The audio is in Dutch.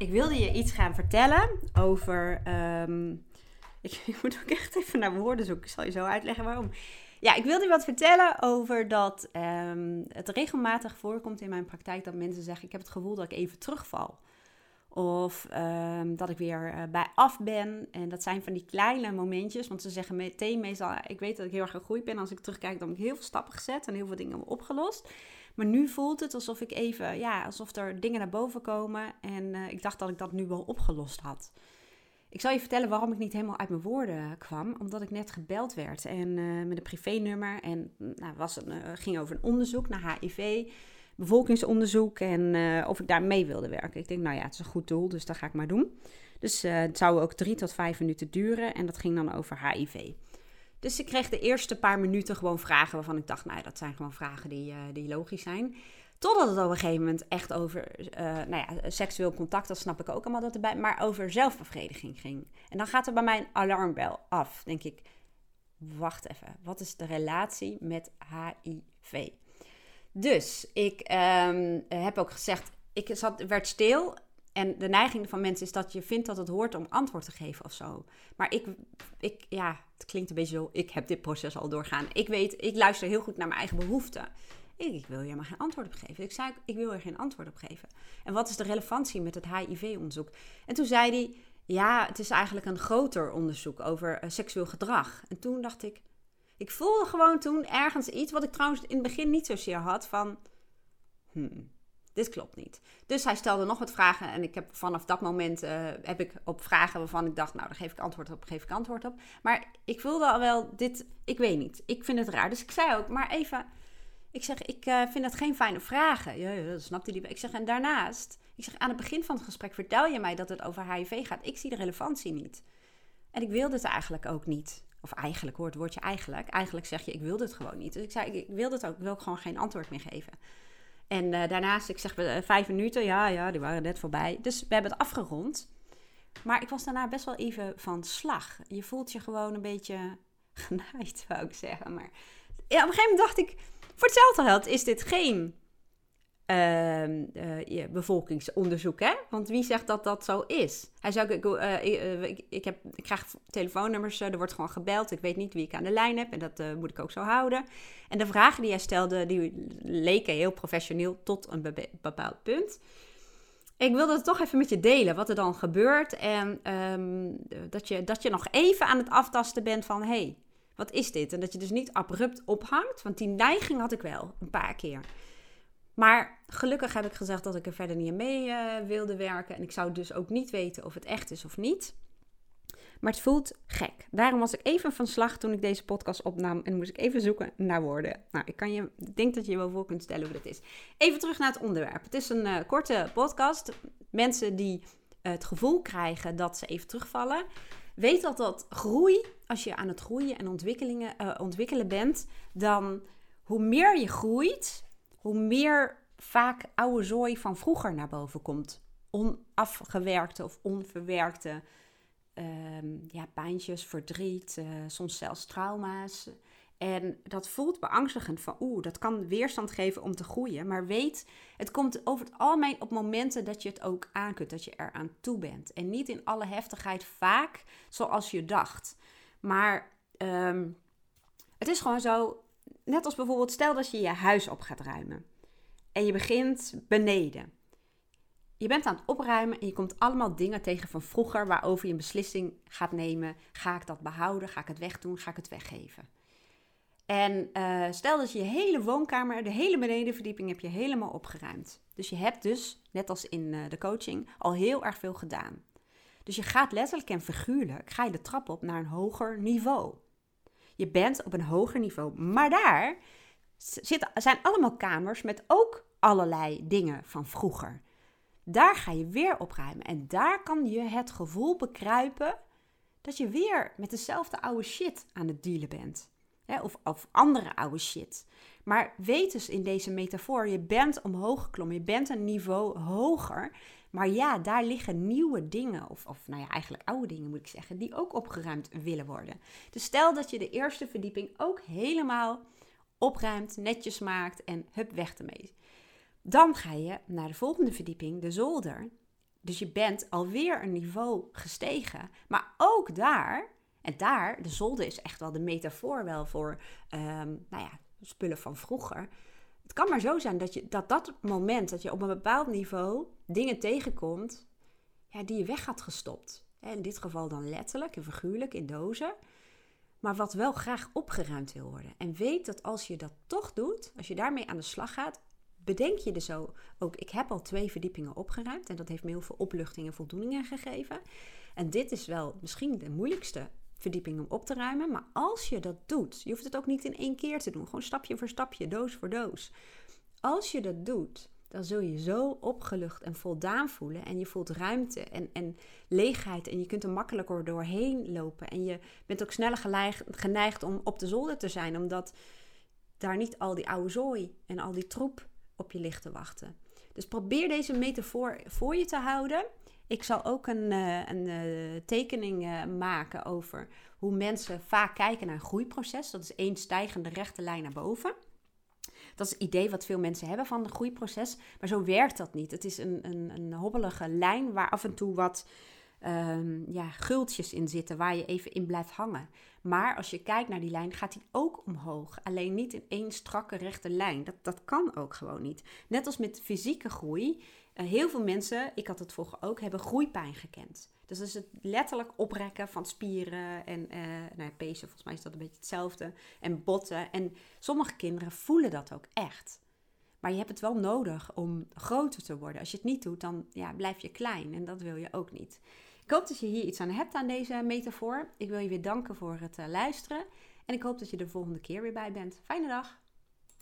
ik wilde je iets gaan vertellen over. ehm, ik, ik moet ook echt even naar woorden zoeken. Ik zal je zo uitleggen waarom. Ja, ik wilde je wat vertellen over dat ehm, het regelmatig voorkomt in mijn praktijk dat mensen zeggen: Ik heb het gevoel dat ik even terugval. Of ehm, dat ik weer eh, bij af ben. En dat zijn van die kleine momentjes. Want ze zeggen meteen meestal... Ik weet dat ik heel erg gegroeid ben. Als ik terugkijk, dan heb ik heel veel stappen gezet. En heel veel dingen opgelost. Maar nu voelt het alsof ik even... Ja, alsof er dingen naar boven komen. En eh, ik dacht dat ik dat nu wel opgelost had. Ik zal je vertellen waarom ik niet helemaal uit mijn woorden kwam. Omdat ik net gebeld werd. En eh, met een privénummer. En nou, was uh, ging over een onderzoek naar HIV bevolkingsonderzoek en uh, of ik daar mee wilde werken. Ik denk, nou ja, het is een goed doel, dus dat ga ik maar doen. Dus uh, het zou ook drie tot vijf minuten duren en dat ging dan over HIV. Dus ik kreeg de eerste paar minuten gewoon vragen waarvan ik dacht, nou ja, dat zijn gewoon vragen die, uh, die logisch zijn. Totdat het op een gegeven moment echt over, nou ja, seksueel contact, dat snap ik ook allemaal dat erbij, maar over zelfbevrediging ging. En dan gaat er bij mij een alarmbel af. Denk ik, wacht even, wat is de relatie met HIV? Dus ik um, heb ook gezegd, ik zat, werd stil. En de neiging van mensen is dat je vindt dat het hoort om antwoord te geven of zo. Maar ik, ik, ja, het klinkt een beetje zo, ik heb dit proces al doorgaan. Ik weet, ik luister heel goed naar mijn eigen behoeften. Ik, wil hier maar geen antwoord op geven. Ik zei, ik wil er geen antwoord op geven. En wat is de relevantie met het HIV-onderzoek? En toen zei hij, ja, het is eigenlijk een groter onderzoek over uh, seksueel gedrag. En toen dacht ik, ik voelde gewoon toen ergens iets, wat ik trouwens in het begin niet zozeer had, van... Hmm, dit klopt niet. Dus hij stelde nog wat vragen en ik heb vanaf dat moment uh, heb ik op vragen waarvan ik dacht, nou, daar geef ik antwoord op, geef ik antwoord op. Maar ik voelde al wel, dit, ik weet niet, ik vind het raar. Dus ik zei ook, maar even, ik zeg, ik uh, vind dat geen fijne vragen. Ja, ja, dat snapte hij. Ik zeg, en daarnaast, ik zeg, aan het begin van het gesprek vertel je mij dat het over HIV gaat. Ik zie de relevantie niet. En ik wilde het eigenlijk ook niet. Of eigenlijk hoort het woordje eigenlijk. Eigenlijk zeg je, ik wil dit gewoon niet. Dus ik zei, ik wil dit ook, ik wil gewoon geen antwoord meer geven. En uh, daarnaast, ik zeg uh, vijf minuten, ja, ja, die waren net voorbij. Dus we hebben het afgerond. Maar ik was daarna best wel even van slag. Je voelt je gewoon een beetje genaaid, wou ik zeggen. Maar ja, op een gegeven moment dacht ik, voor hetzelfde geld is dit geen uh, bevolkingsonderzoek, hè? Want wie zegt dat dat zo is? Hij zei, ik, uh, ik, ik, heb, ik krijg telefoonnummers, er wordt gewoon gebeld. Ik weet niet wie ik aan de lijn heb en dat moet ik ook zo houden. En de vragen die hij stelde, die leken heel professioneel tot een be bepaald punt. Ik wilde het toch even met je delen, wat er dan gebeurt. En um, dat, je, dat je nog even aan het aftasten bent van, hey, wat is dit? En dat je dus niet abrupt ophangt, want die neiging had ik wel een paar keer. Maar gelukkig heb ik gezegd dat ik er verder niet mee uh, wilde werken. En ik zou dus ook niet weten of het echt is of niet. Maar het voelt gek. Daarom was ik even van slag toen ik deze podcast opnam. En moest ik even zoeken naar woorden. Nou, ik, kan je, ik denk dat je je wel voor kunt stellen hoe dat is. Even terug naar het onderwerp. Het is een uh, korte podcast. Mensen die uh, het gevoel krijgen dat ze even terugvallen. Weet dat dat groei, als je aan het groeien en ontwikkelingen, ontwikkelen bent, dan hoe meer je groeit, hoe meer vaak oude zooi van vroeger naar boven komt. Onafgewerkte of onverwerkte um, ja, pijntjes, verdriet, uh, soms zelfs trauma's. En dat voelt beangstigend van oeh, dat kan weerstand geven om te groeien. Maar weet, het komt over het algemeen op momenten dat je het ook aan kunt, dat je eraan toe bent. En niet in alle heftigheid vaak zoals je dacht. Maar um, het is gewoon zo, net als bijvoorbeeld, stel dat je je huis op gaat ruimen. En je begint beneden. Je bent aan het opruimen en je komt allemaal dingen tegen van vroeger waarover je een beslissing gaat nemen. Ga ik dat behouden? Ga ik het wegdoen? Ga ik het weggeven? En uh, stel dat je je hele woonkamer, de hele benedenverdieping heb je helemaal opgeruimd. Dus je hebt dus, net als in uh, de coaching, al heel erg veel gedaan. Dus je gaat letterlijk en figuurlijk, ga je de trap op naar een hoger niveau. Je bent op een hoger niveau. Maar daar zitten, zijn allemaal kamers met ook allerlei dingen van vroeger. Daar ga je weer opruimen. En daar kan je het gevoel bekruipen dat je weer met dezelfde oude shit aan het dealen bent. of, of andere oude shit. Maar weet dus in deze metafoor, je bent omhoog geklommen. Je bent een niveau hoger. Maar ja, daar liggen nieuwe dingen, of, of nou ja, eigenlijk oude dingen moet ik zeggen, die ook opgeruimd willen worden. Dus stel dat je de eerste verdieping ook helemaal opruimt, netjes maakt en hup, weg ermee. Dan ga je naar de volgende verdieping, de zolder. Dus je bent alweer een niveau gestegen. Maar ook daar, en daar, de zolder is echt wel de metafoor wel voor, ehm, nou ja, spullen van vroeger. Het kan maar zo zijn dat, je, dat dat moment dat je op een bepaald niveau dingen tegenkomt, ja, die je weg had gestopt. In dit geval dan letterlijk en figuurlijk in dozen. Maar wat wel graag opgeruimd wil worden. En weet dat als je dat toch doet, als je daarmee aan de slag gaat, bedenk je er zo ook. Ik heb al twee verdiepingen opgeruimd en dat heeft me heel veel opluchting en voldoeningen gegeven. En dit is wel misschien de moeilijkste verdieping om op te ruimen. Maar als je dat doet, je hoeft het ook niet in één keer te doen, gewoon stapje voor stapje, doos voor doos. Als je dat doet, dan zul je zo opgelucht en voldaan voelen. En je voelt ruimte en, en leegheid. En je kunt er makkelijker doorheen lopen. En je bent ook sneller geneigd om op de zolder te zijn, omdat daar niet al die oude zooi en al die troep op je ligt te wachten. Dus probeer deze metafoor voor je te houden. Ik zal ook een, uh, een uh, tekening uh, maken over hoe mensen vaak kijken naar een groeiproces. Dat is één stijgende rechte lijn naar boven. Dat is het idee wat veel mensen hebben van een groeiproces. Maar zo werkt dat niet. Het is een, een, een hobbelige lijn waar af en toe wat um, ja, gultjes in zitten waar je even in blijft hangen. Maar als je kijkt naar die lijn, gaat die ook omhoog. Alleen niet in één strakke rechte lijn. Dat, dat kan ook gewoon niet. Net als met fysieke groei. Uh, heel veel mensen, ik had het vroeger ook, hebben groeipijn gekend. Dus dat is het letterlijk oprekken van spieren en uh, nou pezen, volgens mij is dat een beetje hetzelfde. En botten. En sommige kinderen voelen dat ook echt. Maar je hebt het wel nodig om groter te worden. Als je het niet doet, dan ja, blijf je klein en dat wil je ook niet. Ik hoop dat je hier iets aan hebt aan deze metafoor. Ik wil je weer danken voor het uh, luisteren. En ik hoop dat je de volgende keer weer bij bent. Fijne dag!